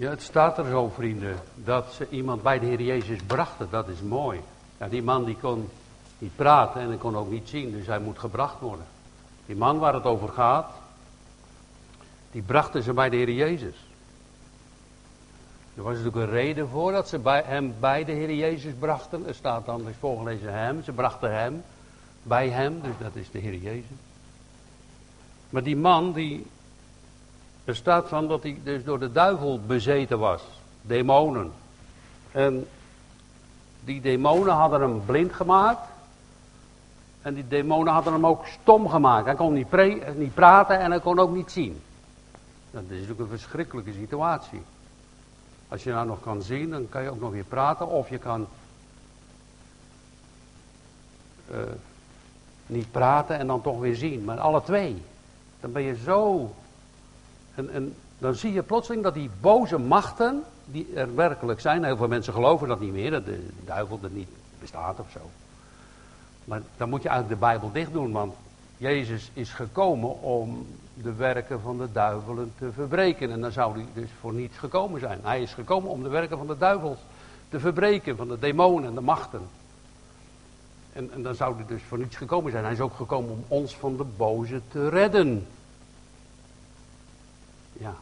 Ja, het staat er zo, vrienden, dat ze iemand bij de Heer Jezus brachten. Dat is mooi. Ja, die man die kon niet praten en hij kon ook niet zien, dus hij moet gebracht worden. Die man waar het over gaat, die brachten ze bij de Heer Jezus. Er was natuurlijk een reden voor dat ze bij hem bij de Heer Jezus brachten. Er staat dan, is voorgelezen hem, ze brachten hem bij hem, dus dat is de Heer Jezus. Maar die man die er staat van dat hij dus door de duivel bezeten was. Demonen. En die demonen hadden hem blind gemaakt. En die demonen hadden hem ook stom gemaakt. Hij kon niet, niet praten en hij kon ook niet zien. Dat is natuurlijk een verschrikkelijke situatie. Als je nou nog kan zien, dan kan je ook nog weer praten. Of je kan uh, niet praten en dan toch weer zien. Maar alle twee. Dan ben je zo en, en dan zie je plotseling dat die boze machten, die er werkelijk zijn, heel veel mensen geloven dat niet meer, dat de duivel er niet bestaat of zo. Maar dan moet je eigenlijk de Bijbel dicht doen, want Jezus is gekomen om de werken van de duivelen te verbreken. En dan zou hij dus voor niets gekomen zijn. Hij is gekomen om de werken van de duivels te verbreken, van de demonen en de machten. En, en dan zou hij dus voor niets gekomen zijn. Hij is ook gekomen om ons van de boze te redden. Ja.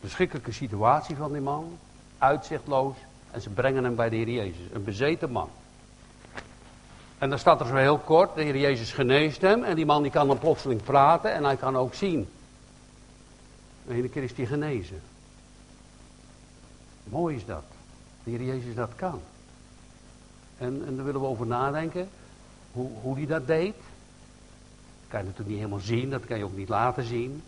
Verschrikkelijke situatie van die man. Uitzichtloos. En ze brengen hem bij de Heer Jezus. Een bezeten man. En dan staat er zo heel kort, de Heer Jezus geneest hem. En die man die kan dan plotseling praten en hij kan ook zien. De ene keer is hij genezen. Mooi is dat. De Heer Jezus dat kan. En, en daar willen we over nadenken. Hoe, hoe hij dat deed. Dat kan je natuurlijk niet helemaal zien. Dat kan je ook niet laten zien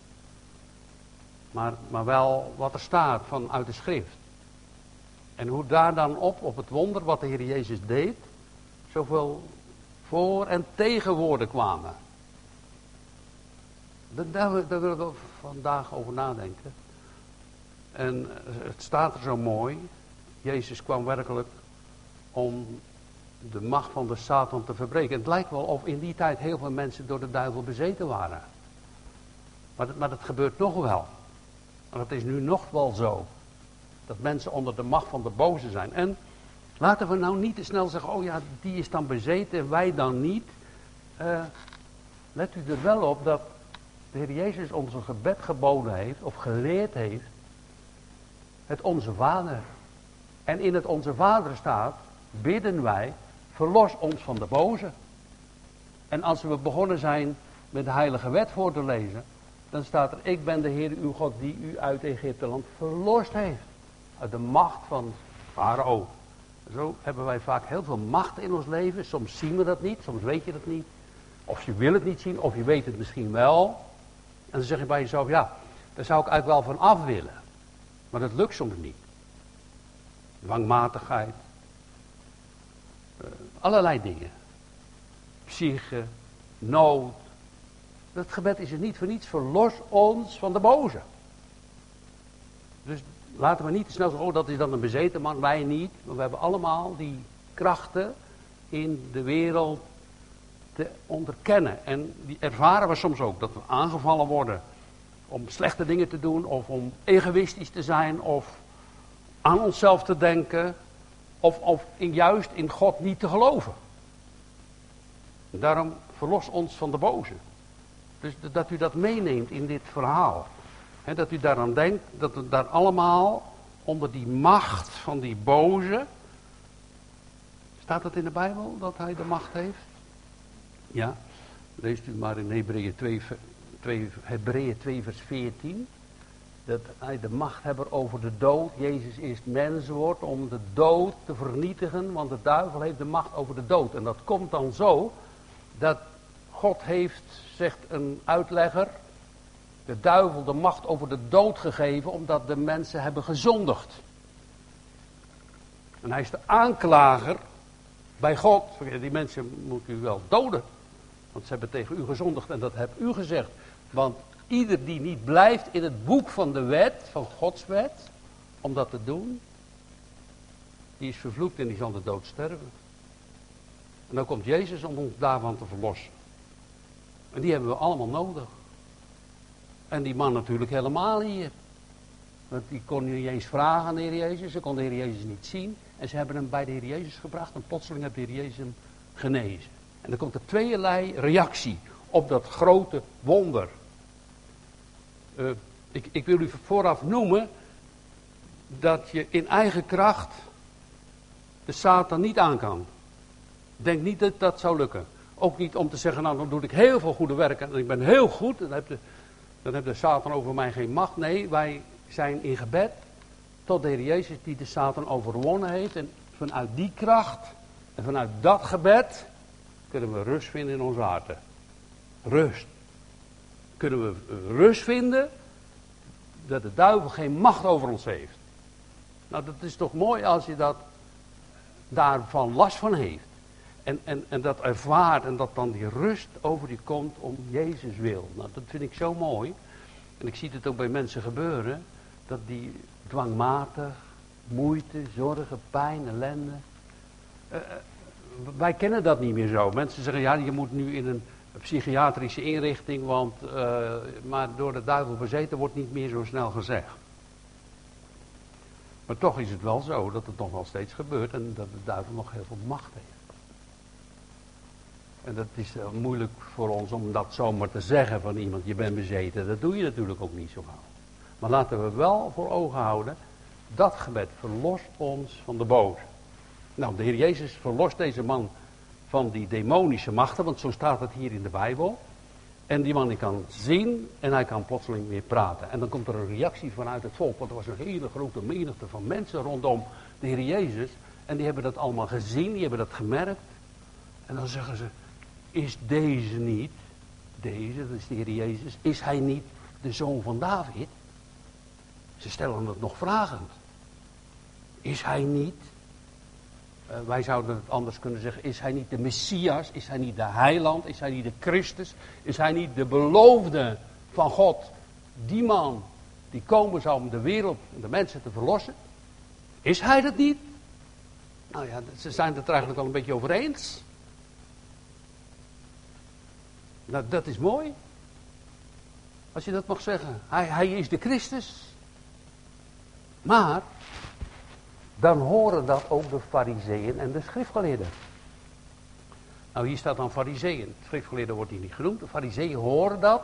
maar, maar wel wat er staat vanuit de schrift. En hoe daar dan op, op het wonder wat de Heer Jezus deed, zoveel voor- en tegenwoorden kwamen. Daar, willen we vandaag over nadenken. En het staat er zo mooi. Jezus kwam werkelijk om de macht van de Satan te verbreken. Het lijkt wel of in die tijd heel veel mensen door de duivel bezeten waren. Maar dat, maar dat gebeurt nog wel. Maar het is nu nog wel zo. Dat mensen onder de macht van de boze zijn. En laten we nou niet te snel zeggen, oh ja, die is dan bezeten en wij dan niet. Uh, let u er wel op dat de Heer Jezus ons een gebed geboden heeft, of geleerd heeft. Het Onze Vader. En in het Onze Vader staat, bidden wij, verlos ons van de boze. En als we begonnen zijn met de Heilige Wet voor te lezen, dan staat er, ik ben de Heer uw God die u uit Egypte land verlost heeft. Uit de macht van Farao. Zo hebben wij vaak heel veel macht in ons leven. Soms zien we dat niet, soms weet je dat niet. Of je wil het niet zien, of je weet het misschien wel. En dan zeg je bij jezelf, ja, daar zou ik eigenlijk wel van af willen. Maar dat lukt soms niet. Dwangmatigheid. Uh, allerlei dingen. Psyche, nood, dat gebed is er niet voor niets. Verlos ons van de boze. Dus laten we niet te snel zeggen, oh dat is dan een bezeten man. Wij niet. Maar we hebben allemaal die krachten in de wereld te onderkennen. En die ervaren we soms ook. Dat we aangevallen worden om slechte dingen te doen. Of om egoïstisch te zijn. Of aan onszelf te denken. Of, of in, juist in God niet te geloven. Daarom verlos ons van de boze. Dus dat u dat meeneemt in dit verhaal. He, dat u daaraan denkt dat we daar allemaal onder die macht van die boze. Staat dat in de Bijbel dat hij de macht heeft? Ja, leest u maar in Hebreeën 2, 2, Hebreeën 2 vers 14. Dat hij de macht heeft over de dood. Jezus is mens wordt om de dood te vernietigen. Want de duivel heeft de macht over de dood. En dat komt dan zo dat God heeft, zegt een uitlegger, de duivel de macht over de dood gegeven omdat de mensen hebben gezondigd. En hij is de aanklager bij God. Die mensen moet u wel doden. Want ze hebben tegen u gezondigd en dat hebt u gezegd. Want ieder die niet blijft in het boek van de wet, van Gods wet, om dat te doen, die is vervloekt en die zal de dood sterven. En dan komt Jezus om ons daarvan te verlossen. En die hebben we allemaal nodig. En die man natuurlijk helemaal hier. Want die kon niet eens vragen aan de Heer Jezus. Ze konden de Heer Jezus niet zien. En ze hebben hem bij de Heer Jezus gebracht. En plotseling heeft de Heer Jezus hem genezen. En dan komt er tweeërlei reactie op dat grote wonder. Uh, ik, ik wil u vooraf noemen dat je in eigen kracht de Satan niet aan kan. Denk niet dat dat zou lukken. Ook niet om te zeggen, nou dan doe ik heel veel goede werken en ik ben heel goed. Dan heb de, dan de Satan over mij geen macht. Nee, wij zijn in gebed tot de Heer Jezus die de Satan overwonnen heeft. En vanuit die kracht en vanuit dat gebed kunnen we rust vinden in onze harten. Rust. Kunnen we rust vinden dat de duivel geen macht over ons heeft. Nou, dat is toch mooi als je dat daarvan last van heeft. En, en, en dat ervaart en dat dan die rust over je komt om Jezus wil. Nou, dat vind ik zo mooi. En ik zie het ook bij mensen gebeuren. Dat die dwangmatig, moeite, zorgen, pijn, ellende. Uh, wij kennen dat niet meer zo. Mensen zeggen, ja, je moet nu in een psychiatrische inrichting, want, uh, maar door de duivel bezeten wordt niet meer zo snel gezegd. Maar toch is het wel zo dat het nog wel steeds gebeurt en dat de duivel nog heel veel macht heeft. En dat is uh, moeilijk voor ons om dat zomaar te zeggen van iemand, je bent bezeten. Dat doe je natuurlijk ook niet zo gauw. Maar laten we wel voor ogen houden, dat gebed verlost ons van de boze. Nou, de Heer Jezus verlost deze man van die demonische machten, want zo staat het hier in de Bijbel. En die man die kan zien en hij kan plotseling weer praten. En dan komt er een reactie vanuit het volk, want er was een hele grote menigte van mensen rondom de Heer Jezus. En die hebben dat allemaal gezien, die hebben dat gemerkt. En dan zeggen ze, is deze niet, deze, dat is de Heer Jezus, is hij niet de zoon van David? Ze stellen het nog vragend. Is hij niet uh, wij zouden het anders kunnen zeggen, is hij niet de Messias? Is hij niet de heiland? Is hij niet de Christus? Is hij niet de beloofde van God? Die man die komen zou om de wereld en de mensen te verlossen. Is hij dat niet? Nou ja, ze zijn het er eigenlijk wel een beetje over eens. Nou, dat is mooi. Als je dat mag zeggen. Hij, hij is de Christus. Maar dan horen dat ook de fariseeën en de schriftgeleerden. Nou, hier staat dan fariseeën. Schriftgeleerden wordt hier niet genoemd. De fariseeën horen dat.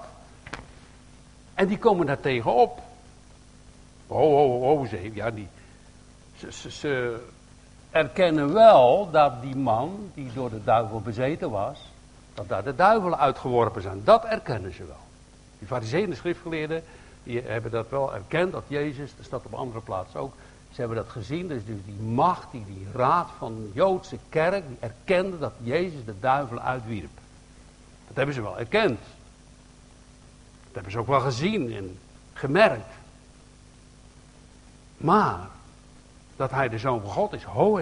En die komen daar tegenop. Oh, oh, oh, ze, ja, die, ze, ze, erkennen wel dat die man, die door de duivel bezeten was, dat daar de duivelen uitgeworpen zijn. Dat erkennen ze wel. Die fariseeën en de schriftgeleerden, die hebben dat wel erkend, dat Jezus, dat staat op andere plaatsen ook, ze hebben dat gezien, dus die macht, die, die raad van de Joodse kerk, die erkende dat Jezus de duivel uitwierp. Dat hebben ze wel erkend. Dat hebben ze ook wel gezien en gemerkt. Maar, dat hij de zoon van God is, ho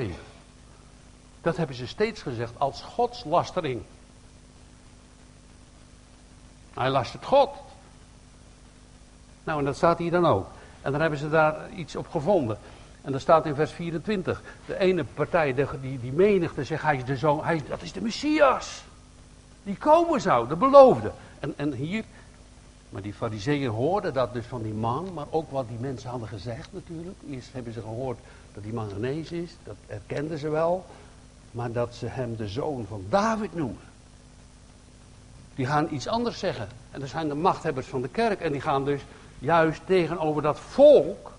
Dat hebben ze steeds gezegd als godslastering. Hij lastert God. Nou, en dat staat hier dan ook. En dan hebben ze daar iets op gevonden. En dan staat in vers 24. De ene partij, de, die, die menigte, zegt hij is de zoon, hij, dat is de Messias. Die komen zou, de beloofde. En, en hier, maar die fariseeën hoorden dat dus van die man, maar ook wat die mensen hadden gezegd natuurlijk. Eerst hebben ze gehoord dat die man genezen is, dat erkenden ze wel. Maar dat ze hem de zoon van David noemen. Die gaan iets anders zeggen. En dat zijn de machthebbers van de kerk. En die gaan dus juist tegenover dat volk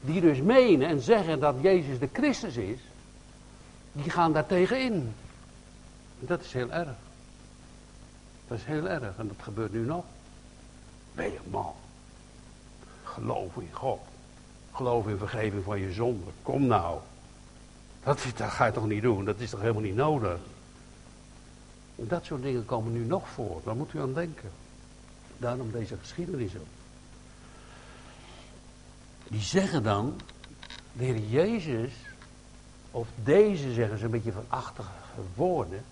die dus menen en zeggen dat Jezus de Christus is, die gaan daar. En dat is heel erg. Dat is heel erg en dat gebeurt nu nog. Ben je man. Geloof in God. Geloof in vergeving van je zonde. Kom nou. Dat, dat ga je toch niet doen? Dat is toch helemaal niet nodig? Dat soort dingen komen nu nog voor. Daar moet u aan denken. Daarom deze geschiedenis ook die zeggen dan, de Heer Jezus, of deze zeggen ze een beetje van achtige woorden,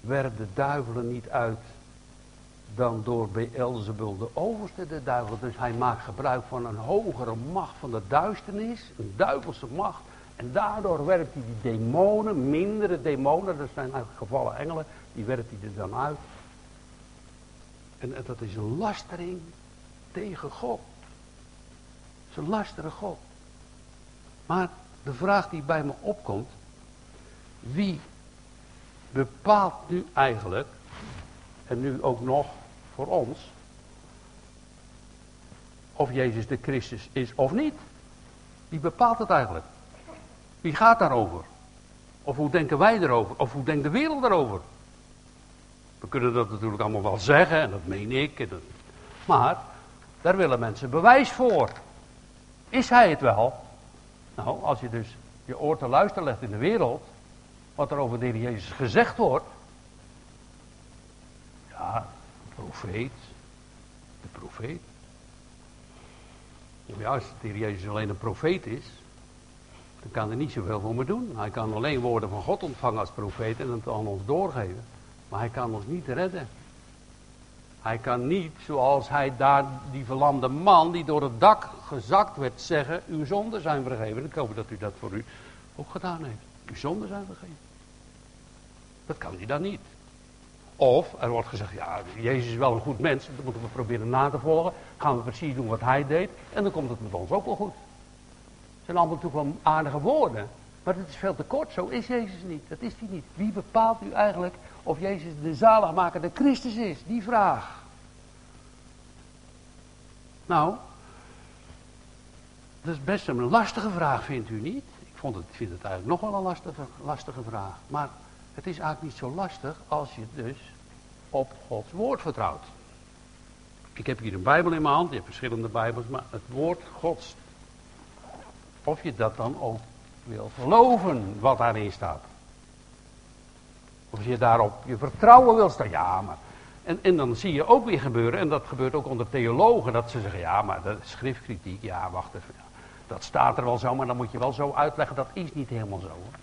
werpt de duivelen niet uit dan door Beelzebul de overste de duivel. Dus hij maakt gebruik van een hogere macht van de duisternis, een duivelse macht. En daardoor werpt hij die demonen, mindere demonen, dat zijn eigenlijk gevallen engelen, die werpt hij er dan uit. En, dat is een lastering tegen God. een lastige God. Maar de vraag die bij me opkomt, wie bepaalt nu eigenlijk, en nu ook nog voor ons, of Jezus de Christus is of niet? Wie bepaalt het eigenlijk? Wie gaat daarover? Of hoe denken wij erover? Of hoe denkt de wereld erover? We kunnen dat natuurlijk allemaal wel zeggen, en dat meen ik. En dat... Maar daar willen mensen bewijs voor. Is hij het wel? Nou, als je dus je oor te luisteren legt in de wereld, wat er over de Heer Jezus gezegd wordt. Ja, de profeet. De profeet. Ja, als de Heer Jezus alleen een profeet is, dan kan hij niet zoveel voor me doen. Hij kan alleen woorden van God ontvangen als profeet en het aan ons doorgeven. Maar hij kan ons niet redden. Hij kan niet, zoals hij daar, die verlamde man die door het dak gezakt werd, zeggen: Uw zonden zijn vergeven. Ik hoop dat u dat voor u ook gedaan heeft. Uw zonden zijn vergeven. Dat kan hij dan niet. Of er wordt gezegd: Ja, Jezus is wel een goed mens. Dat moeten we proberen na te volgen. Gaan we precies doen wat hij deed. En dan komt het met ons ook wel goed. Het zijn allemaal natuurlijk wel aardige woorden. Maar het is veel te kort. Zo is Jezus niet. Dat is hij niet. Wie bepaalt u eigenlijk of Jezus de zaligmaker, de Christus is? Die vraag. Nou, dat is best een lastige vraag, vindt u niet? Ik vond het, vind het eigenlijk nog wel een lastige, lastige vraag. Maar het is eigenlijk niet zo lastig als je dus op Gods woord vertrouwt. Ik heb hier een Bijbel in mijn hand, je hebt verschillende Bijbels, maar het woord Gods. Of je dat dan ook wil geloven wat daarin staat. Of je daarop je vertrouwen wil staan. Ja, maar. En, en dan zie je ook weer gebeuren, en dat gebeurt ook onder theologen, dat ze zeggen: ja, maar is schriftkritiek. Ja, wacht even. Dat staat er wel zo, maar dan moet je wel zo uitleggen. Dat is niet helemaal zo. Hoor.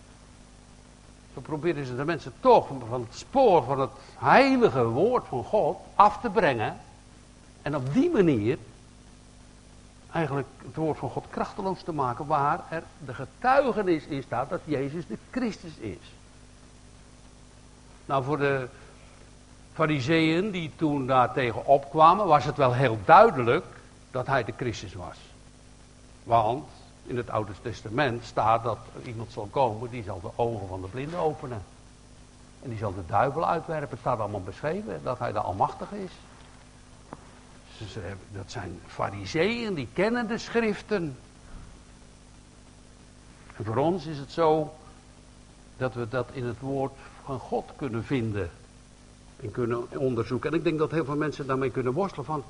Zo proberen ze de mensen toch van het spoor van het heilige woord van God af te brengen. En op die manier eigenlijk het woord van God krachteloos te maken, waar er de getuigenis in staat dat Jezus de Christus is. Nou, voor de fariseeën die toen daar tegen opkwamen, was het wel heel duidelijk dat hij de Christus was. Want in het Oude Testament staat dat er iemand zal komen die zal de ogen van de blinden openen. En die zal de duivel uitwerpen. Het staat allemaal beschreven dat hij de Almachtige is. Dat zijn fariseeën, die kennen de schriften. En voor ons is het zo dat we dat in het woord van God kunnen vinden. En kunnen onderzoeken. En ik denk dat heel veel mensen daarmee kunnen worstelen van...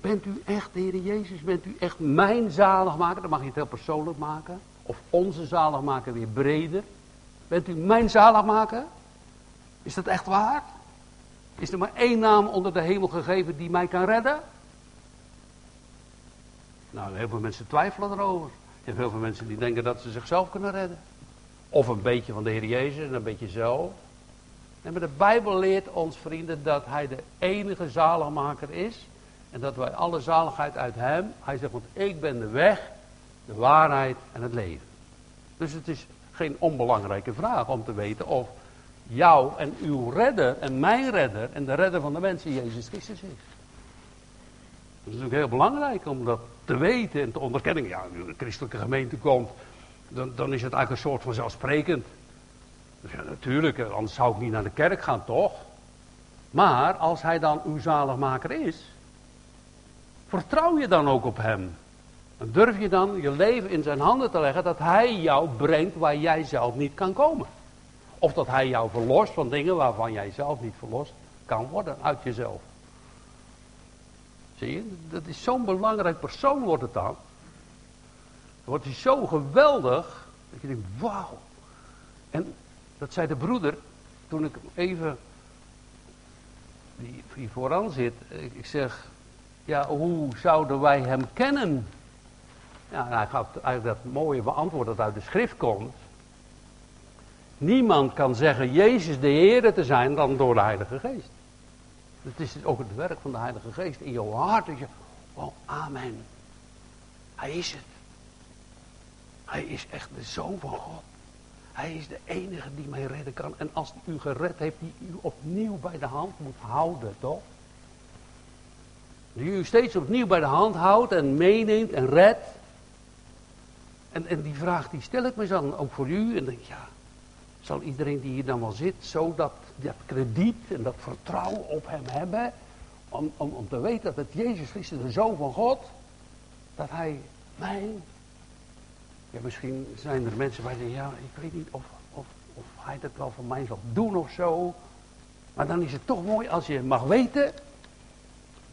Bent u echt de Heer Jezus? Bent u echt mijn zaligmaker? Dan mag je het heel persoonlijk maken. Of onze zaligmaker weer breder. Bent u mijn zaligmaker? Is dat echt waar? Is er maar één naam onder de hemel gegeven die mij kan redden? Nou, heel veel mensen twijfelen erover. Hebt heel veel mensen die denken dat ze zichzelf kunnen redden. Of een beetje van de Heer Jezus en een beetje. En maar de Bijbel leert ons, vrienden, dat Hij de enige zaligmaker is. En dat wij alle zaligheid uit Hem. Hij zegt, want ik ben de weg, de waarheid en het leven. Dus het is geen onbelangrijke vraag om te weten of jou en uw redder en mijn redder en de redder van de mensen Jezus Christus is. Dat is natuurlijk heel belangrijk om dat te weten en te onderkennen. Ja, nu een christelijke gemeente komt, dan, dan is het eigenlijk een soort van zelfsprekend. Ja, natuurlijk, anders zou ik niet naar de kerk gaan, toch? Maar als hij dan uw zaligmaker is, vertrouw je dan ook op hem? Dan durf je dan je leven in zijn handen te leggen dat hij jou brengt waar jij zelf niet kan komen. Of dat hij jou verlost van dingen waarvan jij zelf niet verlost kan worden uit jezelf. Zie je, dat is zo'n belangrijk persoon wordt het dan. Wordt hij zo geweldig, dat je denkt, wauw. En dat zei de broeder, toen ik even die, die vooraan zit, ik zeg, ja, hoe zouden wij hem kennen? Ja, hij gaf eigenlijk dat mooie beantwoord dat uit de schrift komt. Niemand kan zeggen Jezus de Heer te zijn dan door de Heilige Geest. Het is ook het werk van de Heilige Geest in jouw hart. Dat je, oh amen. Hij is het. Hij is echt de Zoon van God. Hij is de enige die mij redden kan. En als hij u gered heeft, die u opnieuw bij de hand moet houden, toch? Die u steeds opnieuw bij de hand houdt en meeneemt en redt. En, en die vraag die stel ik me dan ook voor u. En denk ja, zal iedereen die hier dan wel zit, zo dat, dat krediet en dat vertrouwen op hem hebben. Om, om, om te weten dat het Jezus Christus, de Zoon van God, dat hij mij. Ja, misschien zijn er mensen waar je ja, ik weet niet of, of, of hij dat wel voor mij zal doen of zo. Maar dan is het toch mooi als je mag weten.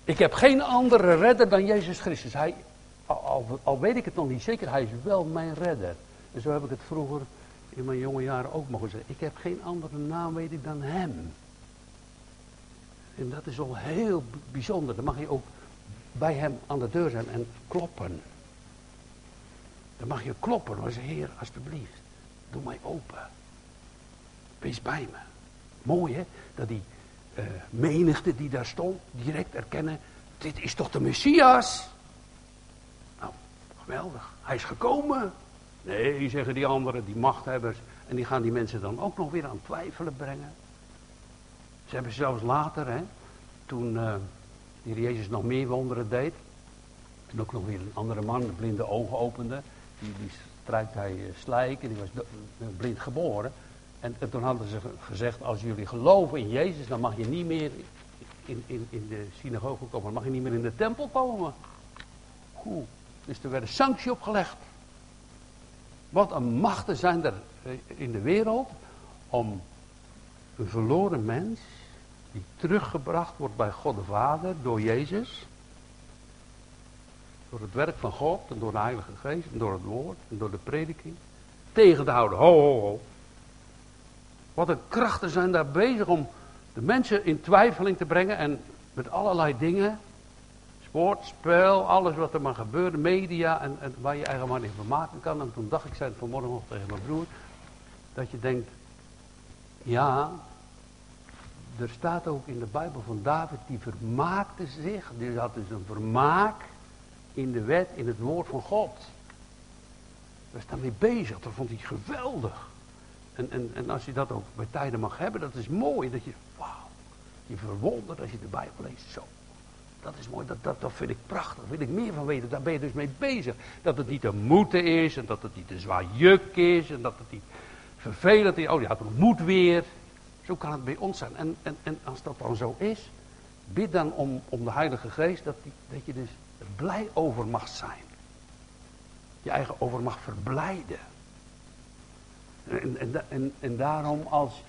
Ik heb geen andere redder dan Jezus Christus. Hij, al, al, weet ik het nog niet zeker, hij is wel mijn redder. En zo heb ik het vroeger in mijn jonge jaren ook mogen zeggen. Ik heb geen andere naam, weet ik, dan hem. En dat is al heel bijzonder. Dan mag je ook bij hem aan de deur zijn en kloppen. Dan mag je kloppen en zeggen, Heer, alsjeblieft, doe mij open. Wees bij me. Mooi hè, dat die uh, menigte die daar stond, direct erkennen, dit is toch de Messias? Nou, geweldig, hij is gekomen. Nee, zeggen die anderen, die machthebbers, en die gaan die mensen dan ook nog weer aan twijfelen brengen. Ze hebben zelfs later, hè, toen uh, die Jezus nog meer wonderen deed, en ook nog weer een andere man de blinde ogen opende, die, die strijkt hij uh, slijk en die was blind geboren. En, toen hadden ze gezegd, als jullie geloven in Jezus, dan mag je niet meer in, in, in de synagoge komen. Dan mag je niet meer in de tempel komen. Goed. Dus er werd een sanctie opgelegd. Wat een machten zijn er eh, in de wereld om een verloren mens, die teruggebracht wordt bij God de Vader door Jezus, door het werk van God en door de Heilige Geest en door het woord en door de prediking, tegen te houden. Ho, ho, ho. Wat een krachten zijn daar bezig om de mensen in twijfeling te brengen en met allerlei dingen. Sport, spel, alles wat er maar gebeurt, media en, en waar je eigenlijk maar niet van maken kan. En toen dacht ik, zei vanmorgen nog tegen mijn broer, dat je denkt, ja, er staat ook in de Bijbel van David, die vermaakte zich, die had dus een vermaak in de wet, in het woord van God. Daar is daarmee bezig, dat vond hij geweldig. En, en, en als je dat ook bij tijden mag hebben, dat is mooi. Dat je, wauw, je verwondert als je de Bijbel leest. Zo, dat is mooi, dat, dat, dat vind ik prachtig. Wil ik meer van weten. Daar ben je dus mee bezig. Dat het niet te moeten is, en dat het niet te zwaar juk is, en dat het niet vervelend is. Oh, ja, het moet weer. Zo kan het bij ons zijn. En, en, en als dat dan zo is, bid dan om, om de Heilige Geest, dat, die, dat je dus blij over mag zijn. Je eigen over mag verblijden. En, en, en, en daarom, als,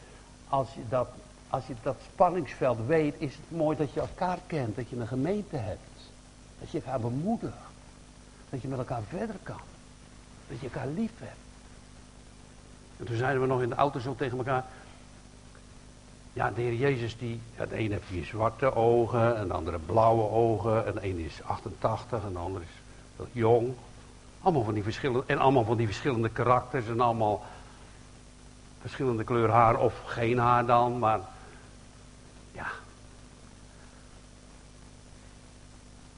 als, je dat, als je dat spanningsveld weet, is het mooi dat je elkaar kent, dat je een gemeente hebt. Dat je elkaar bemoedigt. Dat je met elkaar verder kan. Dat je elkaar lief hebt. En toen zeiden we nog in de auto zo tegen elkaar. Ja, de Heer Jezus, die, de ene heeft hier zwarte ogen, en de andere blauwe ogen, en de ene is 88, en de andere is jong. Allemaal van die verschillende, en allemaal van die verschillende karakters, en allemaal verschillende kleur haar of geen haar dan, maar ja.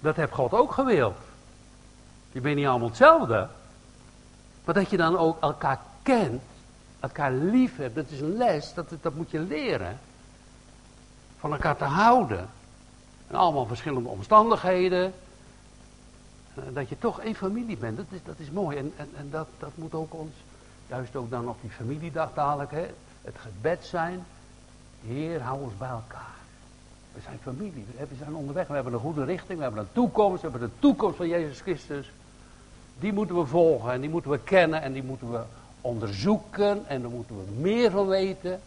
Dat heeft God ook gewild. Je bent niet allemaal hetzelfde. Maar dat je dan ook elkaar kent, elkaar lief hebt, dat is een les, dat, dat moet je leren. Van elkaar te houden. En allemaal verschillende omstandigheden. Eh, dat je toch één familie bent, dat is, dat is mooi. En, en, en dat, dat moet ook ons Juist ook dan op die familiedag dadelijk, hè, het gebed zijn. Heer, hou ons bij elkaar. We zijn familie, we zijn onderweg, we hebben een goede richting, we hebben een toekomst, we hebben de toekomst van Jezus Christus. Die moeten we volgen en die moeten we kennen en die moeten we onderzoeken en daar moeten we meer van weten.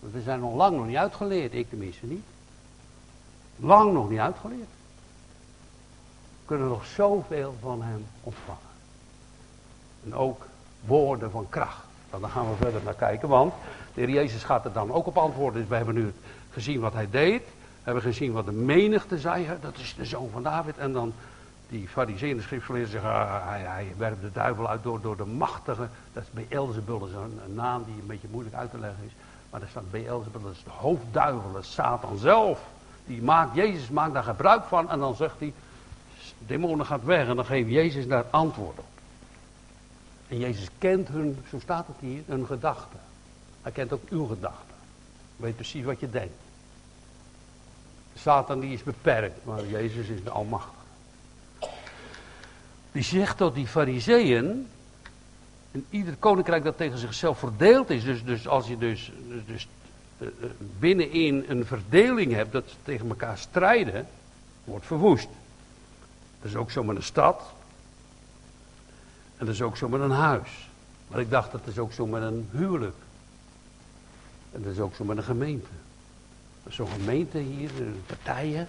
Want we zijn nog lang nog niet uitgeleerd, ik tenminste niet. Lang nog niet uitgeleerd. We kunnen nog zoveel van hem ontvangen. En ook woorden van kracht. Nou, dan gaan we verder naar kijken, want de heer Jezus gaat er dan ook op antwoorden. Dus we hebben nu gezien wat hij deed. We hebben gezien wat de menigte zei. Dat is de zoon van David. En dan die fariseeën de schriftgeleerden zeggen, ah, hij, hij werpt de duivel uit door, de machtige. Dat is Beelzebul, dat is een, naam die een beetje moeilijk uit te leggen is. Maar daar staat Beelzebul, dat is de hoofdduivel, Satan zelf. Die maakt, Jezus maakt daar gebruik van en dan zegt hij, demonen gaat weg en dan geeft Jezus daar antwoord op. En Jezus kent hun, zo staat het hier, hun gedachten. Hij kent ook uw gedachten. Weet precies wat je denkt. Satan die is beperkt, maar Jezus is de almachtige. Die zegt tot die fariseeën, in ieder koninkrijk dat tegen zichzelf verdeeld is, dus, dus als je dus, dus, dus uh, binnenin een verdeling hebt, dat ze tegen elkaar strijden, wordt verwoest. Dat is ook zo met een stad. En dat is ook zo met een huis. Maar ik dacht, dat is ook zo met een huwelijk. En dat is ook zo met een gemeente. Zo'n gemeente hier, partijen.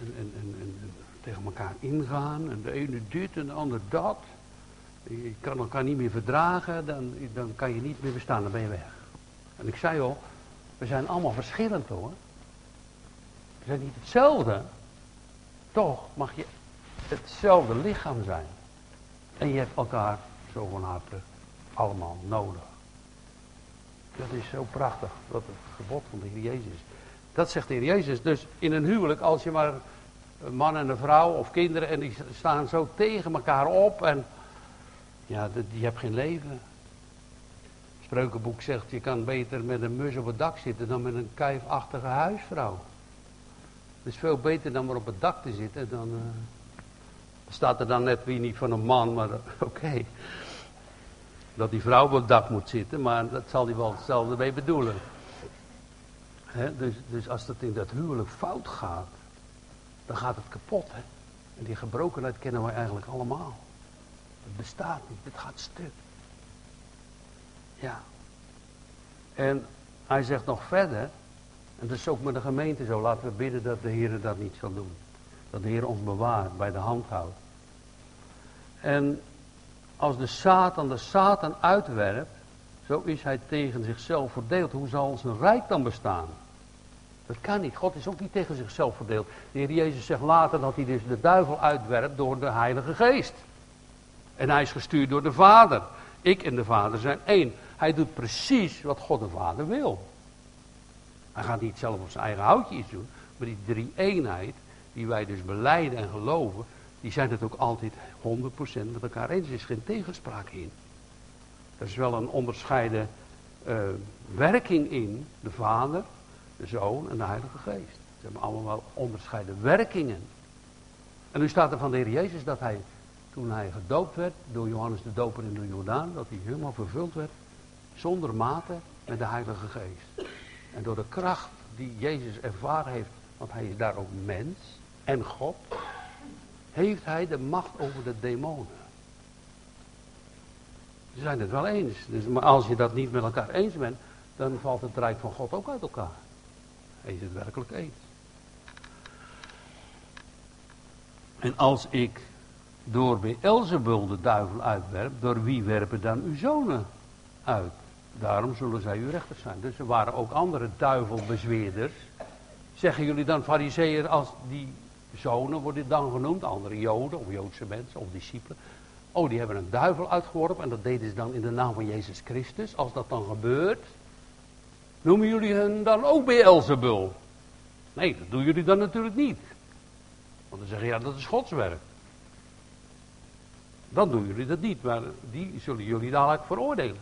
En, en, en, en, tegen elkaar ingaan. En de ene dit en de ander dat. Je kan elkaar niet meer verdragen. Dan, dan kan je niet meer bestaan. Dan ben je weg. En ik zei al, we zijn allemaal verschillend hoor. We zijn niet hetzelfde. Toch mag je hetzelfde lichaam zijn. En je hebt elkaar zo van harte allemaal nodig. Dat is zo prachtig, dat het gebod van de Heer Jezus. Dat zegt de Heer Jezus. Dus in een huwelijk, als je maar een man en een vrouw of kinderen en die staan zo tegen elkaar op en ja, die hebt geen leven. Spreukenboek zegt, je kan beter met een mus op het dak zitten dan met een kijfachtige huisvrouw. Het is veel beter dan maar op het dak te zitten dan... Uh, staat er dan net wie niet van een man, maar oké. Dat die vrouw op het dak moet zitten, maar dat zal hij wel hetzelfde mee bedoelen. dus, dus als dat in dat huwelijk fout gaat, dan gaat het kapot. Hè? En die gebrokenheid kennen wij eigenlijk allemaal. Het bestaat niet, het gaat stuk. Ja. En hij zegt nog verder, en dat is ook met de gemeente zo, laten we bidden dat de Heer dat niet zal doen. Dat de Heer ons bewaart, bij de hand houdt. En als de Satan de Satan uitwerpt, zo is hij tegen zichzelf verdeeld. Hoe zal zijn rijk dan bestaan? Dat kan niet. God is ook niet tegen zichzelf verdeeld. De Heer Jezus zegt later dat hij dus de duivel uitwerpt door de Heilige Geest. En hij is gestuurd door de Vader. Ik en de Vader zijn één. Hij doet precies wat God de Vader wil. Hij gaat niet zelf op zijn eigen houtje iets doen. Maar die drie eenheid, die wij dus beleiden en geloven, die zijn het ook altijd 100% met elkaar eens. Er is geen tegenspraak in. Er is wel een onderscheiden uh, werking in, de Vader, de Zoon en de Heilige Geest. Ze hebben allemaal onderscheiden werkingen. En nu staat er van de Heer Jezus dat hij, toen hij gedoopt werd, door Johannes de Doper in de Jordaan, dat hij helemaal vervuld werd, zonder mate, met de Heilige Geest. En door de kracht die Jezus ervaren heeft, want hij is daar ook mens en God, heeft hij de macht over de demonen. Ze zijn het wel eens. Dus, maar als je dat niet met elkaar eens bent, dan valt het rijk van God ook uit elkaar. Is het werkelijk eens. En als ik door Beelzebul de duivel uitwerp, door wie werpen dan uw zonen uit? Daarom zullen zij uw rechters zijn. Dus er waren ook andere duivelbezweerders. Zeggen jullie dan fariseeën als die zonen worden dan genoemd, andere joden of joodse mensen of discipelen. Oh, die hebben een duivel uitgeworpen en dat deden ze dan in de naam van Jezus Christus. Als dat dan gebeurt, noemen jullie hen dan ook Beelzebul? Nee, dat doen jullie dan natuurlijk niet. Want dan zeggen ja, dat is Gods werk. Dan doen jullie dat niet, maar die zullen jullie dadelijk veroordelen.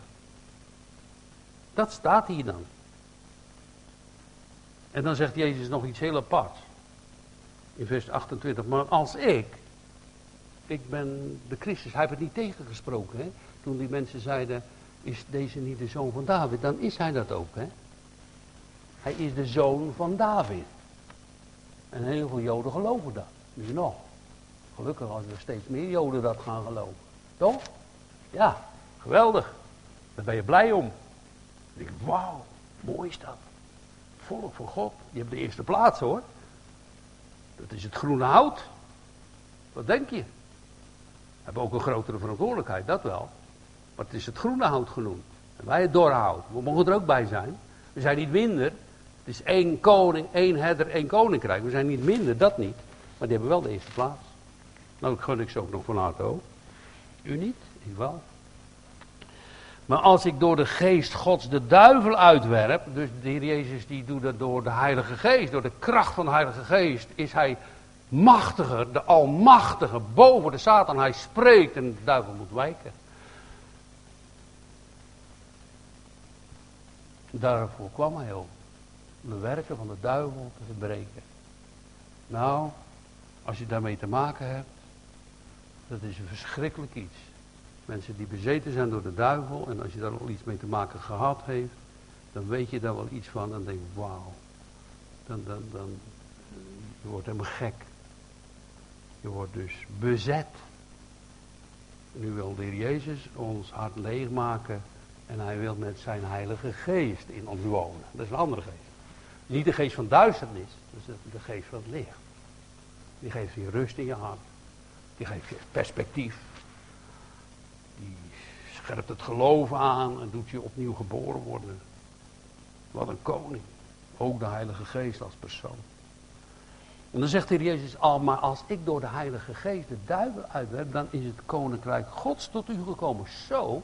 Dat staat hier dan. En dan zegt Jezus nog iets heel aparts. In vers 28. Maar als ik, ik ben de Christus, hij heeft het niet tegengesproken. Hè? Toen die mensen zeiden, is deze niet de zoon van David? Dan is hij dat ook. Hè? Hij is de zoon van David. En heel veel Joden geloven dat. Nu nog. Gelukkig als er steeds meer Joden dat gaan geloven. Toch? Ja, geweldig. Daar ben je blij om. Ik denk, wauw, mooi is dat. Volk voor God. Je hebt de eerste plaats hoor. Dat is het groene hout. Wat denk je? We hebben ook een grotere verantwoordelijkheid, dat wel. Maar het is het groene hout genoemd. En wij het doorhout. We mogen er ook bij zijn. We zijn niet minder. Het is één koning, één herder, één koninkrijk. We zijn niet minder, dat niet. Maar die hebben wel de eerste plaats. Nou, gun ik ze ook nog van harte ook. U niet? Ik wel. Maar als ik door de geest gods de duivel uitwerp, dus de Heer Jezus die doet dat door de Heilige Geest, door de kracht van de Heilige Geest, is hij machtiger, de almachtige, boven de Satan. Hij spreekt en de duivel moet wijken. Daarvoor kwam hij ook. De werken van de duivel te verbreken. Nou, als je daarmee te maken hebt, dat is een verschrikkelijk iets. Mensen die bezeten zijn door de duivel. En als je daar al iets mee te maken gehad heeft. Dan weet je daar wel iets van. En denk wauw. Dan, dan, dan, je wordt helemaal gek. Je wordt dus bezet. Nu wil de Heer Jezus ons hart leegmaken. En hij wil met zijn heilige geest in ons wonen. Dat is een andere geest. Niet de geest van duisternis. Is de geest van licht. Die geeft je rust in je hart. Die geeft je perspectief. Die scherpt het geloof aan en doet je opnieuw geboren worden. Wat een koning. Ook de Heilige Geest als persoon. En dan zegt de Heer Jezus al, maar als ik door de Heilige Geest de duivel uitwerp, dan is het koninkrijk Gods tot u gekomen. Zo.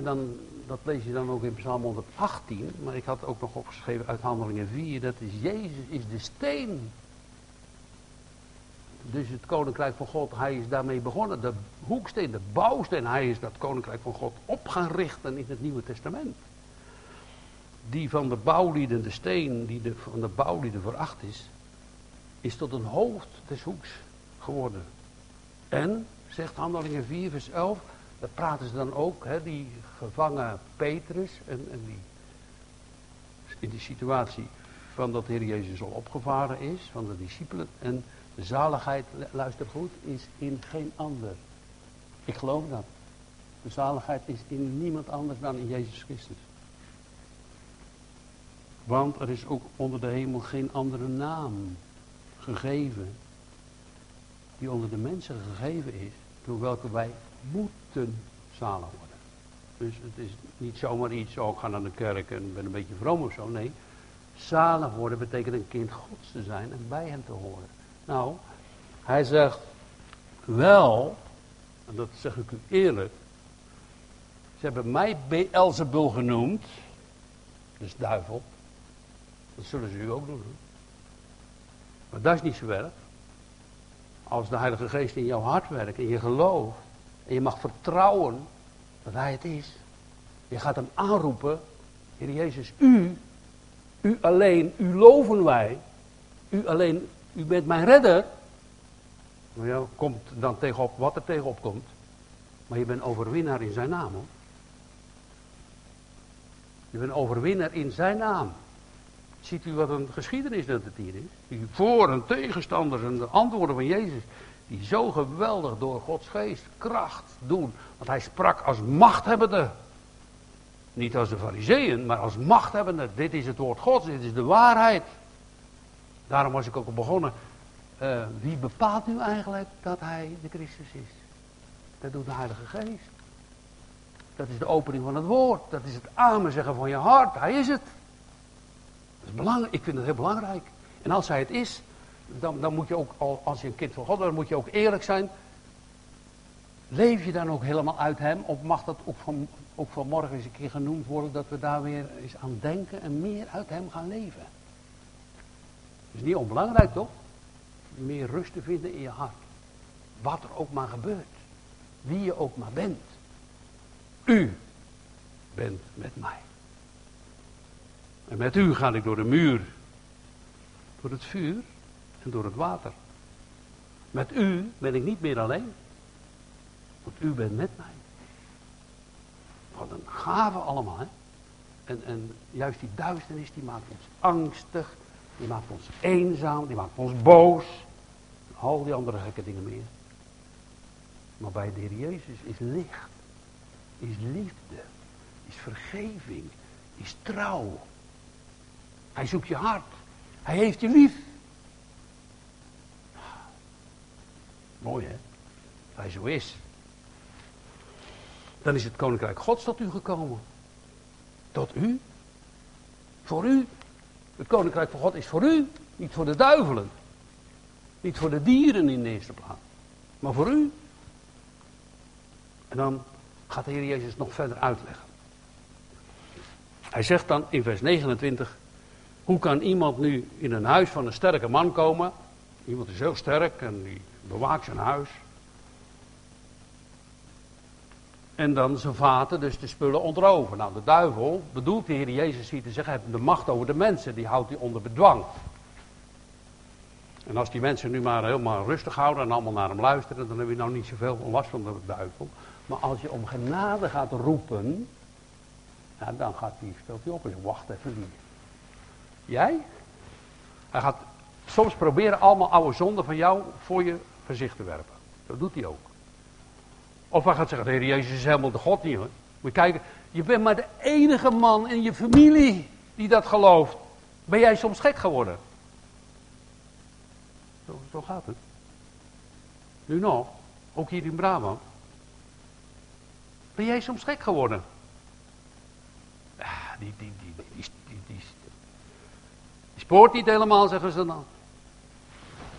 En dan, dat lees je dan ook in Psalm 118, maar ik had ook nog opgeschreven uit Handelingen 4, dat is Jezus is de steen dus het koninkrijk van God, hij is daarmee begonnen. De hoeksteen, de bouwsteen, hij is dat koninkrijk van God op gaan richten in het Nieuwe Testament. Die van de bouwlieden, de steen die de, van de bouwlieden veracht is, is tot een hoofd des hoeks geworden. En, zegt Handelingen 4 vers 11, daar praten ze dan ook, hè, die gevangen Petrus en, en die in die situatie van dat de Heer Jezus al opgevaren is, van de discipelen. En de zaligheid, luister goed, is in geen ander. Ik geloof dat. De zaligheid is in niemand anders dan in Jezus Christus. Want er is ook onder de hemel geen andere naam gegeven die onder de mensen gegeven is, door welke wij moeten zalig worden. Dus het is niet zomaar iets, oh ik ga naar de kerk en ben een beetje vroom of zo. Nee, zalig worden betekent een kind gods te zijn en bij hem te horen. Nou, hij zegt wel, en dat zeg ik u eerlijk, ze hebben mij Beelzebul genoemd, dus duivel. Dat zullen ze u ook doen. Maar dat is niet zo werk. Als de Heilige Geest in jouw hart werkt, in je geloof, en je mag vertrouwen dat Hij het is. Je gaat hem aanroepen, Heer Jezus, u, u alleen, u loven wij, u alleen u bent mijn redder. Nou ja, komt dan tegenop wat er tegenop komt. Maar je bent overwinnaar in zijn naam hoor. Je bent overwinnaar in zijn naam. Ziet u wat een geschiedenis dat het hier is? Voor- en tegenstanders en de antwoorden van Jezus. Die zo geweldig door Gods geest kracht doen. Want hij sprak als machthebbende. Niet als de fariseeën, maar als machthebbende. Dit is het woord Gods, dit is de waarheid. Daarom was ik ook begonnen. Uh, wie bepaalt nu eigenlijk dat hij de Christus is? Dat doet de Heilige Geest. Dat is de opening van het woord. Dat is het amen zeggen van je hart. Hij is het. Dat is belangrijk. Ik vind het heel belangrijk. En als hij het is, dan, dan moet je ook, als je een kind van God bent, dan moet je ook eerlijk zijn. Leef je dan ook helemaal uit hem? Of mag dat ook, van, ook vanmorgen eens een keer genoemd worden, dat we daar weer eens aan denken en meer uit hem gaan leven? is niet onbelangrijk toch? Meer rust te vinden in je hart. Wat er ook maar gebeurt. Wie je ook maar bent. U bent met mij. En met u ga ik door de muur. Door het vuur en door het water. Met u ben ik niet meer alleen. Want u bent met mij. Wat een gave allemaal, hè? En, en juist die duisternis die maakt ons angstig. Die maakt ons eenzaam, die maakt ons boos. Al die andere gekke dingen meer. Maar bij de Heer Jezus is licht. Is liefde. Is vergeving. Is trouw. Hij zoekt je hart. Hij heeft je lief. Mooi hè? Hij zo is. Dan is het koninkrijk Gods tot u gekomen. Tot u. Voor u. Het koninkrijk van God is voor u, niet voor de duivelen. Niet voor de dieren in de eerste plaats, maar voor u. En dan gaat de Heer Jezus nog verder uitleggen. Hij zegt dan in vers 29, hoe kan iemand nu in een huis van een sterke man komen? Iemand is heel sterk en die bewaakt zijn huis. En dan zijn vaten, dus de spullen ontroven. Nou, de duivel, bedoelt de Heer Jezus hier te zeggen, heeft de macht over de mensen. Die houdt hij onder bedwang. En als die mensen nu maar helemaal rustig houden en allemaal naar hem luisteren, dan heb je nou niet zoveel last van de duivel. Maar als je om genade gaat roepen, dan gaat hij, stelt hij op en wacht even wie. Jij? Hij gaat soms proberen allemaal oude zonden van jou voor je gezicht te werpen. Dat doet hij ook. Of hij gaat zeggen, Heer Jezus is helemaal de God niet hoor. Moet je kijken, je bent maar de enige man in je familie die dat gelooft. Ben jij soms gek geworden? Zo, zo gaat het. Nu nog, ook hier in Brabant. Ben jij soms gek geworden? Ah, die, die, die, die, die, die, die, die spoort niet helemaal, zeggen ze dan.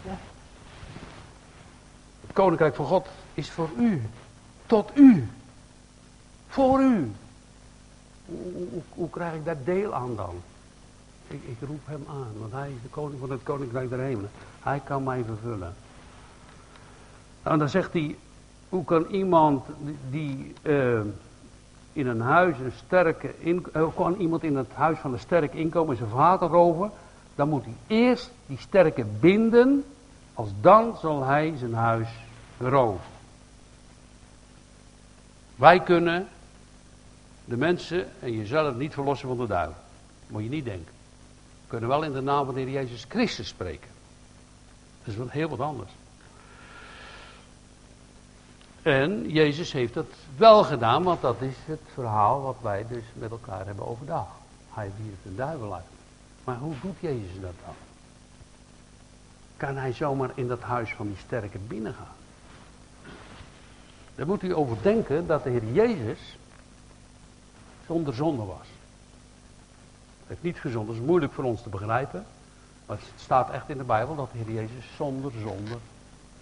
Ja. Het koninkrijk van God is voor u. Tot u. Voor u. Hoe, hoe, hoe krijg ik daar deel aan dan? Ik, ik, roep hem aan, want hij is de koning van het koninkrijk der hemelen. Hij kan mij vervullen. Nou, dan zegt hij, hoe kan iemand die uh, in een huis een sterke, in, uh, kan iemand in het huis van een sterke inkomen zijn vader roven? Dan moet hij eerst die sterke binden, als dan zal hij zijn huis roven. Wij kunnen de mensen en jezelf niet verlossen van de duivel. Moet je niet denken. We kunnen wel in de naam van de Heer Jezus Christus spreken. Dat is wat heel wat anders. En Jezus heeft dat wel gedaan, want dat is het verhaal wat wij dus met elkaar hebben overdag. Hij wierp de duivel uit. Maar hoe doet Jezus dat dan? Kan hij zomaar in dat huis van die sterke binnengaan? Daar moet u over denken dat de Heer Jezus zonder zonde was. Het heeft niet gezond, dat is moeilijk voor ons te begrijpen. Maar het staat echt in de Bijbel dat de Heer Jezus zonder zonde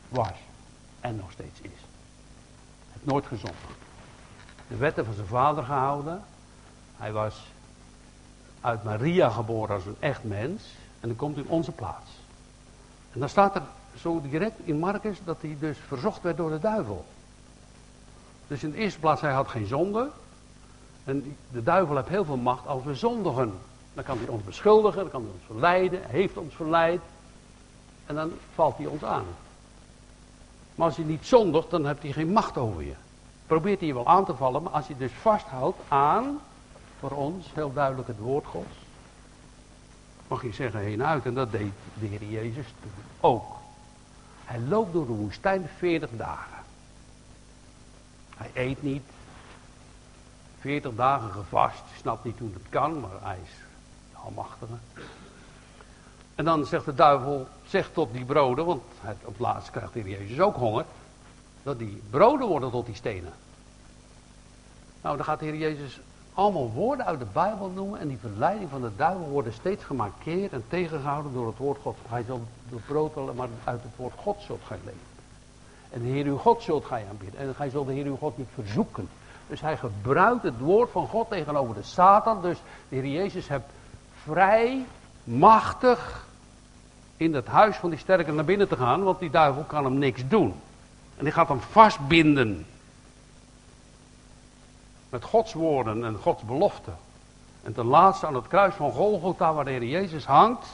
was. En nog steeds is. Heeft nooit gezond. De wetten van zijn vader gehouden. Hij was uit Maria geboren als een echt mens. En dan komt in onze plaats. En dan staat er zo direct in Marcus dat hij dus verzocht werd door de duivel. Dus in de eerste plaats, hij had geen zonde. En de duivel heeft heel veel macht als we zondigen. Dan kan hij ons beschuldigen, dan kan hij ons verleiden, heeft ons verleid. En dan valt hij ons aan. Maar als je niet zondigt, dan heeft hij geen macht over je. Probeert hij je wel aan te vallen, maar als je dus vasthoudt aan, voor ons heel duidelijk het woord Gods, mag je zeggen heen uit. En dat deed de Heer Jezus toen ook. Hij loopt door de woestijn 40 dagen. Hij eet niet. 40 dagen gevast. Snapt niet hoe het kan, maar hij is almachtige. En dan zegt de duivel, zeg tot die broden, want het, op het laatst krijgt de Jezus ook honger, dat die broden worden tot die stenen. Nou, dan gaat de Heer Jezus allemaal woorden uit de Bijbel noemen en die verleiding van de duivel worden steeds gemarkeerd en tegengehouden door het woord God. Hij zal de brood maar uit het woord God zult gij leven. En de Heer uw God zult gij aanbidden. En gij zult de Heer uw God niet verzoeken. Dus hij gebruikt het woord van God tegenover de Satan. Dus de Heer Jezus heeft vrij, machtig in het huis van die sterke naar binnen te gaan. Want die duivel kan hem niks doen. En die gaat hem vastbinden. Met Gods woorden en Gods beloften. En ten laatste aan het kruis van Golgotha waar Jezus hangt.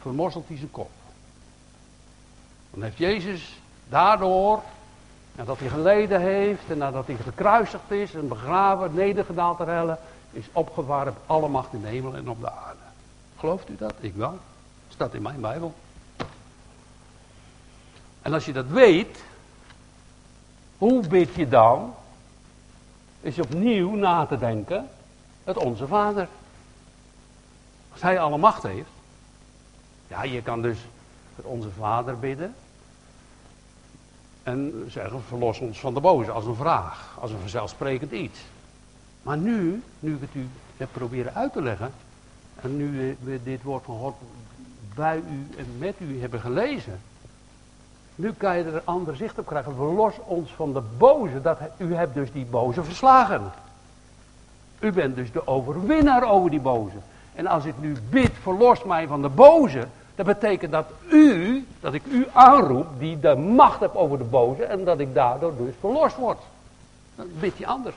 Vermorzelt hij zijn kop. Dan heeft Jezus daardoor, nadat hij geleden heeft en nadat hij gekruisigd is en begraven, nedergedaald ter helle, is opgevaren op alle macht in de hemel en op de aarde. Gelooft u dat? Ik wel. Staat in mijn Bijbel. En als je dat weet, hoe bid je dan? Is opnieuw na te denken, het onze Vader. Als hij alle macht heeft. Ja, je kan dus het onze Vader bidden. En zeggen, verlos ons van de boze, als een vraag, als een vanzelfsprekend iets. Maar nu, nu ik het u heb proberen uit te leggen, en nu we dit woord van God bij u en met u hebben gelezen, nu kan je er een ander zicht op krijgen. Verlos ons van de boze, dat, u hebt dus die boze verslagen. U bent dus de overwinnaar over die boze. En als ik nu bid, verlos mij van de boze, dat betekent dat u, dat ik u aanroep, die de macht hebt over de boze, en dat ik daardoor dus verlost word. Dan bid je anders.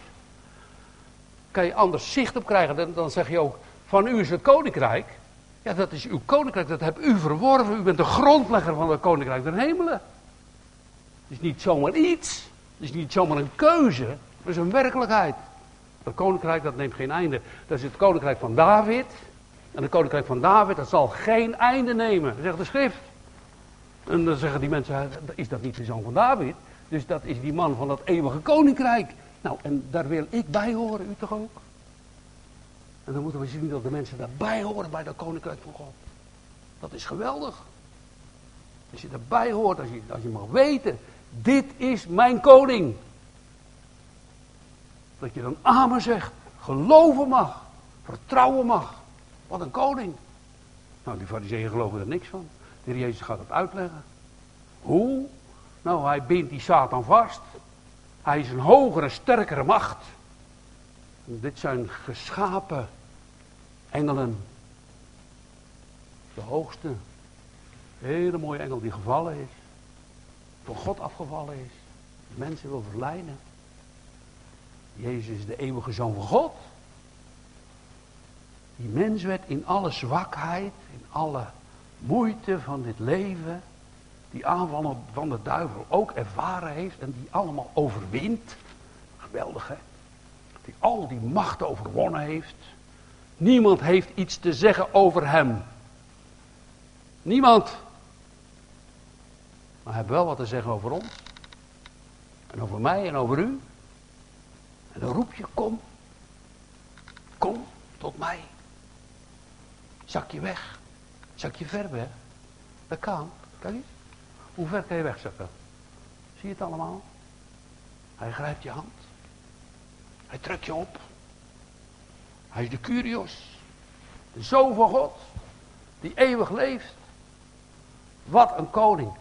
Kan je anders zicht op krijgen, dan, dan zeg je ook, van u is het koninkrijk. Ja, dat is uw koninkrijk, dat hebt u verworven. U bent de grondlegger van het koninkrijk der hemelen. Het is niet zomaar iets. Het is niet zomaar een keuze. Het is een werkelijkheid. Het koninkrijk, dat neemt geen einde. Dat is het koninkrijk van David. En het koninkrijk van David, dat zal geen einde nemen, zegt de schrift. En dan zeggen die mensen, is dat niet de zoon van David? Dus dat is die man van dat eeuwige koninkrijk. Nou, en daar wil ik bij horen, u toch ook? En dan moeten we zien dat de mensen daarbij horen bij dat koninkrijk van God. Dat is geweldig. Als je daarbij hoort, als je, als je mag weten, dit is mijn koning. Dat je dan amen zegt, geloven mag, vertrouwen mag. Wat een koning. Nou, die fariseeën geloven er niks van. De heer Jezus gaat het uitleggen. Hoe? Nou, hij bindt die Satan vast. Hij is een hogere, sterkere macht. Dit zijn geschapen engelen. De hoogste. Hele mooie engel die gevallen is. Van God afgevallen is. Mensen wil verleiden. Jezus is de eeuwige zoon van God. Die mens werd in alle zwakheid, in alle moeite van dit leven, die aanvallen van de duivel ook ervaren heeft en die allemaal overwint. Geweldig hè? Die al die machten overwonnen heeft. Niemand heeft iets te zeggen over hem. Niemand. Maar hij heeft wel wat te zeggen over ons. En over mij en over u. En dan roep je, kom. Kom tot mij. Zak je weg. Zak je ver weg. Dat kan. Kijk eens. Hoe ver kan je wegzakken? Zie je het allemaal? Hij grijpt je hand. Hij trekt je op. Hij is de Curios. De Zoon van God. Die eeuwig leeft. Wat een koning.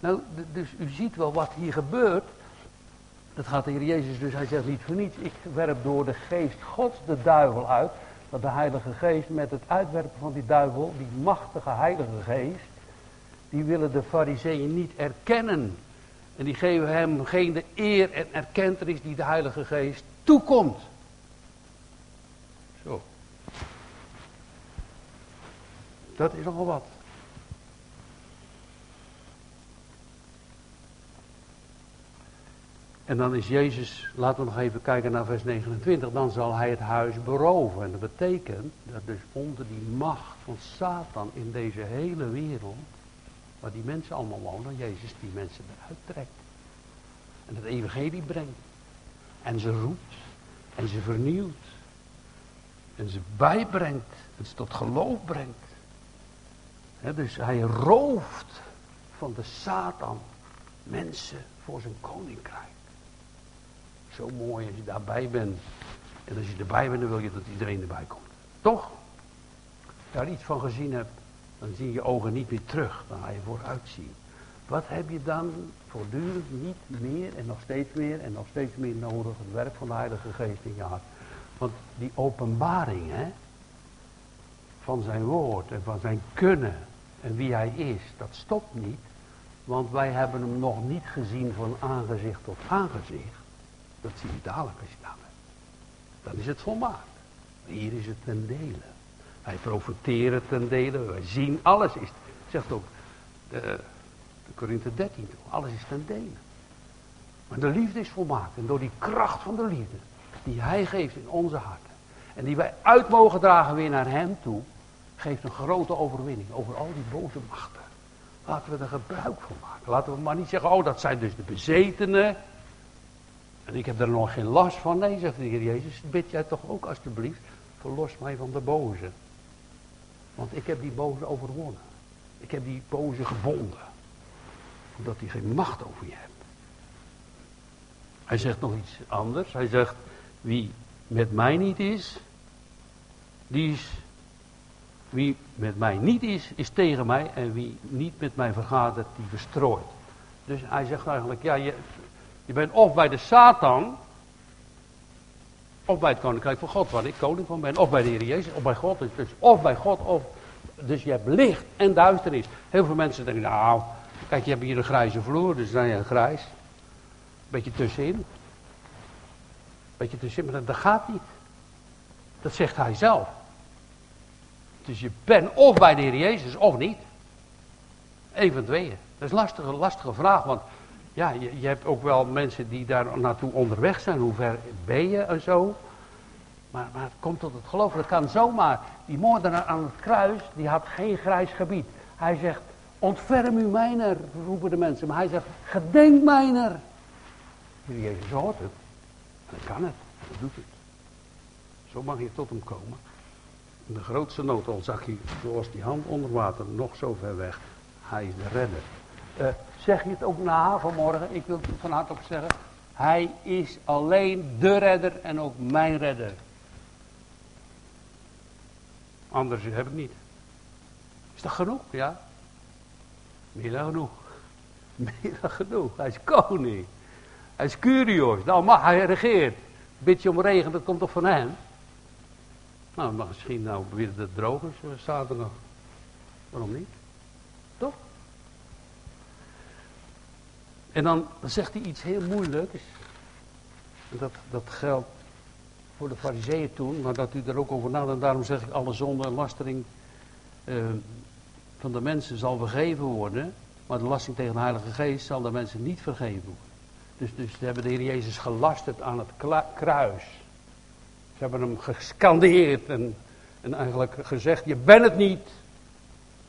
Nou, dus u ziet wel wat hier gebeurt. Dat gaat de Heer Jezus dus, hij zegt niet voor niets. Ik werp door de geest Gods de duivel uit. Dat de Heilige Geest met het uitwerpen van die duivel, die machtige Heilige Geest, die willen de fariseeën niet erkennen. En die geven hem geen de eer en erkentenis die de Heilige Geest toekomt. Zo. Dat is nogal wat. En dan is Jezus, laten we nog even kijken naar vers 29, dan zal hij het huis beroven. En dat betekent dat dus onder die macht van Satan in deze hele wereld, waar die mensen allemaal wonen, Jezus die mensen eruit trekt. En het evangelie brengt. En ze roept. En ze vernieuwt. En ze bijbrengt. En ze tot geloof brengt. Dus hij rooft van de Satan mensen voor zijn koninkrijk. Zo mooi als je daarbij bent. En als je erbij bent, dan wil je dat iedereen erbij komt. Toch? Als je daar iets van gezien hebt, dan zie je ogen niet meer terug. Dan ga je vooruit zien. Wat heb je dan voortdurend niet meer en nog steeds meer en nog steeds meer nodig? Het werk van de Heilige Geest in je hart. Want die openbaring hè, van zijn woord en van zijn kunnen en wie hij is, dat stopt niet. Want wij hebben hem nog niet gezien van aangezicht tot aangezicht. Dat zie je dadelijk als je daar bent. Dan is het volmaakt. Hier is het ten dele. Wij profiteren ten dele. Wij zien alles. Is, zegt ook de, de Korinthe 13. Alles is ten dele. Maar de liefde is volmaakt. En door die kracht van de liefde. Die hij geeft in onze harten. En die wij uit mogen dragen weer naar hem toe. Geeft een grote overwinning over al die boze machten. Laten we er gebruik van maken. Laten we maar niet zeggen, oh dat zijn dus de bezetenen. En ik heb er nog geen last van. Nee, zegt de Heer Jezus, bid jij toch ook alstublieft, verlos mij van de boze. Want ik heb die boze overwonnen. Ik heb die boze gevonden. Omdat hij geen macht over je hebt. Hij zegt nog iets anders. Hij zegt, wie met mij niet is, die is, wie met mij niet is, is tegen mij. En wie niet met mij vergadert, die verstrooit. Dus hij zegt eigenlijk, ja, je, je bent of bij de Satan, of bij het koninkrijk van God, waar ik koning van ben, of bij de Heer Jezus, of bij God. Dus of bij God, of. Dus je hebt licht en duisternis. Heel veel mensen denken, nou, kijk, je hebt hier een grijze vloer, dus dan je grijs. Beetje tussenin. Beetje tussenin, maar dat gaat niet. Dat zegt hij zelf. Dus je bent of bij de Heer Jezus of niet. Eén van tweeën. Dat is een lastige, lastige vraag, want ja, je, je, hebt ook wel mensen die daar naartoe onderweg zijn. Hoe ver ben je en zo. Maar, maar het komt tot het geloof. Dat kan zomaar. Die moordenaar aan het kruis, die had geen grijs gebied. Hij zegt, ontferm u mijner, roepen de mensen. Maar hij zegt, gedenk mijner. Jezus hoort het. En dan kan het. En dan doet het. Zo mag je tot hem komen. De grootste nood al zag hij, zoals die hand onder water, nog zo ver weg. Hij is de redder. Uh, zeg je het ook na vanmorgen? Ik wil het van harte op zeggen. Hij is alleen de redder en ook mijn redder. Anders heb ik niet. Is dat genoeg? Ja. Meer dan genoeg. Meer dan genoeg. Hij is koning. Hij is Curios. Nou mag hij regeert. Beetje om regen, dat komt toch van hem? Nou, misschien nou weer de droog is zaterdag. Waarom niet? Toch? En dan zegt hij iets heel moeilijks. Dat, dat geldt voor de fariseeën toen, maar dat u er ook over nadenkt. Daarom zeg ik, alle zonde en lastering uh, van de mensen zal vergeven worden. Maar de lasting tegen de Heilige Geest zal de mensen niet vergeven worden. Dus, dus ze hebben de Heer Jezus gelasterd aan het kruis. Ze hebben hem gescandeerd en, en eigenlijk gezegd, je bent het niet.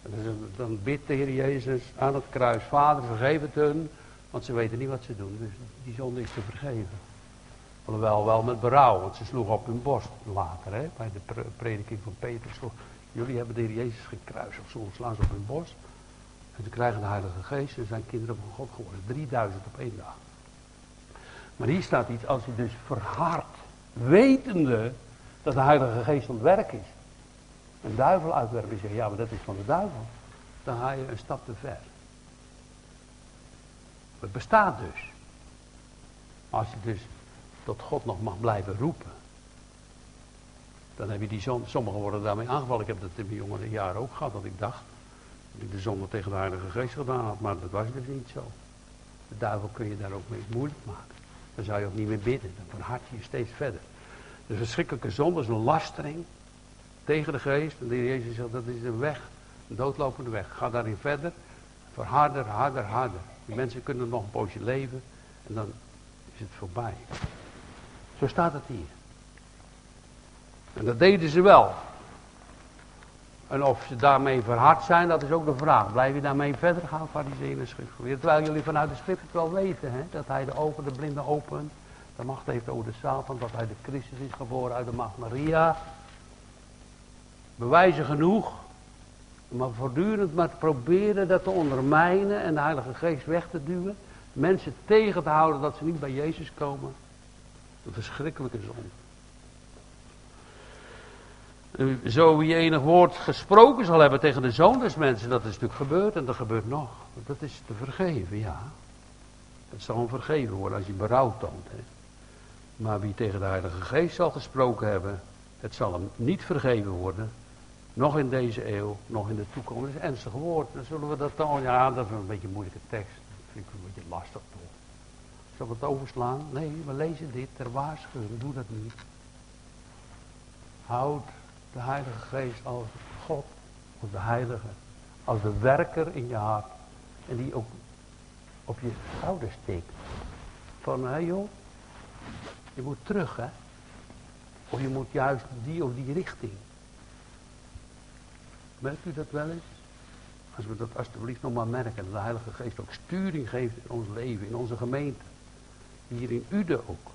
En dan bidt de Heer Jezus aan het kruis, Vader vergeef het hun, want ze weten niet wat ze doen. Dus die zonde is te vergeven. Alhoewel wel met berouw, want ze sloegen op hun borst later, hè, bij de prediking van Peter. Jullie hebben de Heer Jezus gekruist, of zo slaan ze op hun borst. En ze krijgen de Heilige Geest en zijn kinderen van God geworden. 3000 op één dag. Maar hier staat iets, als je dus verhardt, wetende dat de Heilige Geest aan het werk is. Een duivel uitwerpen en zeggen, ja, maar dat is van de duivel. Dan ga je een stap te ver. Het bestaat dus. Als je dus tot God nog mag blijven roepen. Dan heb je die zon, sommigen worden daarmee aangevallen. Ik heb dat in mijn jongere jaren ook gehad, dat ik dacht dat ik de zonde tegen de Heilige Geest gedaan had. Maar dat was dus niet zo. De duivel kun je daar ook mee moeilijk maken. Dan zou je ook niet meer bidden. Dan verhard je steeds verder. De verschrikkelijke zonde is een lastering tegen de geest. En de Heer Jezus zegt, dat is een weg, een doodlopende weg. Ga daarin verder. Verharder, harder, harder. Die mensen kunnen nog een poosje leven. En dan is het voorbij. Zo staat het hier. En dat deden ze wel. En of ze daarmee verhard zijn, dat is ook de vraag. Blijf je daarmee verder gaan, fariseeën en schriftgeleerden? Terwijl jullie vanuit de schrift het wel weten, hè? dat hij de ogen, de blinden opent. De macht heeft over de Satan, dat hij de Christus is geboren uit de macht Maria. Bewijzen genoeg. Maar voortdurend maar proberen dat te ondermijnen en de Heilige Geest weg te duwen. Mensen tegen te houden dat ze niet bij Jezus komen. Een verschrikkelijke zonde. Zo wie enig woord gesproken zal hebben tegen de zoon des mensen, dat is natuurlijk gebeurd en dat gebeurt nog. Dat is te vergeven, ja. Dat zal hem vergeven worden als je berouw toont. Hè. Maar wie tegen de Heilige Geest zal gesproken hebben, het zal hem niet vergeven worden. Nog in deze eeuw, nog in de toekomst. Dat is ernstig woord. Dan zullen we dat dan, ja, dat is een beetje een moeilijke tekst. Dat vind ik een beetje lastig toch. We het overslaan? Nee, we lezen dit ter waarschuwing. Doe dat niet. Houd de Heilige Geest als God, als de Heilige, als de werker in je hart. En die ook op je schouders steekt. Van, hé joh, je moet terug hè. Of je moet juist die of die richting. Merkt u dat wel eens? Als we dat alsjeblieft nog maar merken. Dat de Heilige Geest ook sturing geeft in ons leven, in onze gemeente. Hier in Ude ook.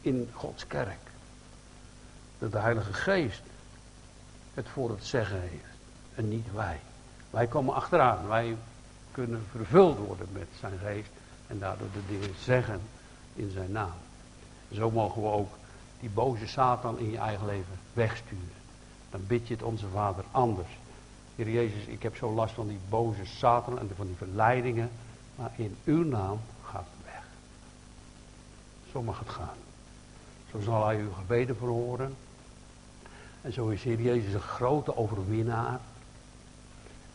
In Gods kerk. Dat de Heilige Geest het voor het zeggen heeft. En niet wij. Wij komen achteraan. Wij kunnen vervuld worden met zijn geest. En daardoor de dingen zeggen in zijn naam. Zo mogen we ook die boze Satan in je eigen leven wegsturen. Dan bid je het onze Vader anders. Heer Jezus, ik heb zo last van die boze Satan en van die verleidingen. Maar in uw naam gaat het weg. Zo mag het gaan. Zo zal hij uw gebeden verhoren. En zo is Heer Jezus een grote overwinnaar.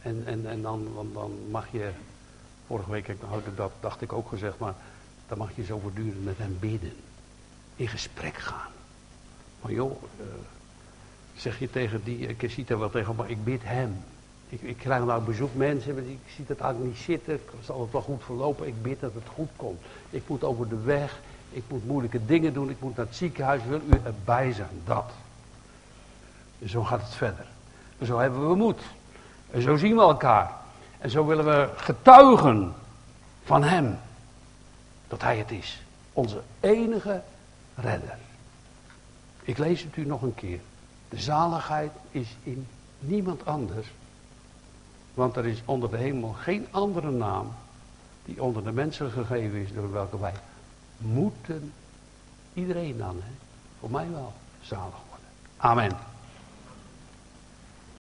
En, en, en dan, dan, mag je, vorige week had ik dat, dacht ik ook gezegd, maar dan mag je zo voortdurend met hem bidden. In gesprek gaan. Maar joh, uh, Zeg je tegen die, ik zie er wel tegen, maar ik bid hem. Ik, ik krijg nou bezoek mensen, maar ik zie het eigenlijk niet zitten. Het zal het wel goed verlopen. Ik bid dat het goed komt. Ik moet over de weg. Ik moet moeilijke dingen doen. Ik moet naar het ziekenhuis. Wil u erbij zijn? Dat. En zo gaat het verder. En zo hebben we moed. En zo zien we elkaar. En zo willen we getuigen van Hem. Dat Hij het is. Onze enige redder. Ik lees het u nog een keer. De zaligheid is in niemand anders. Want er is onder de hemel geen andere naam die onder de mensen gegeven is door welke wij moeten, iedereen dan, hè, voor mij wel, zalig worden. Amen.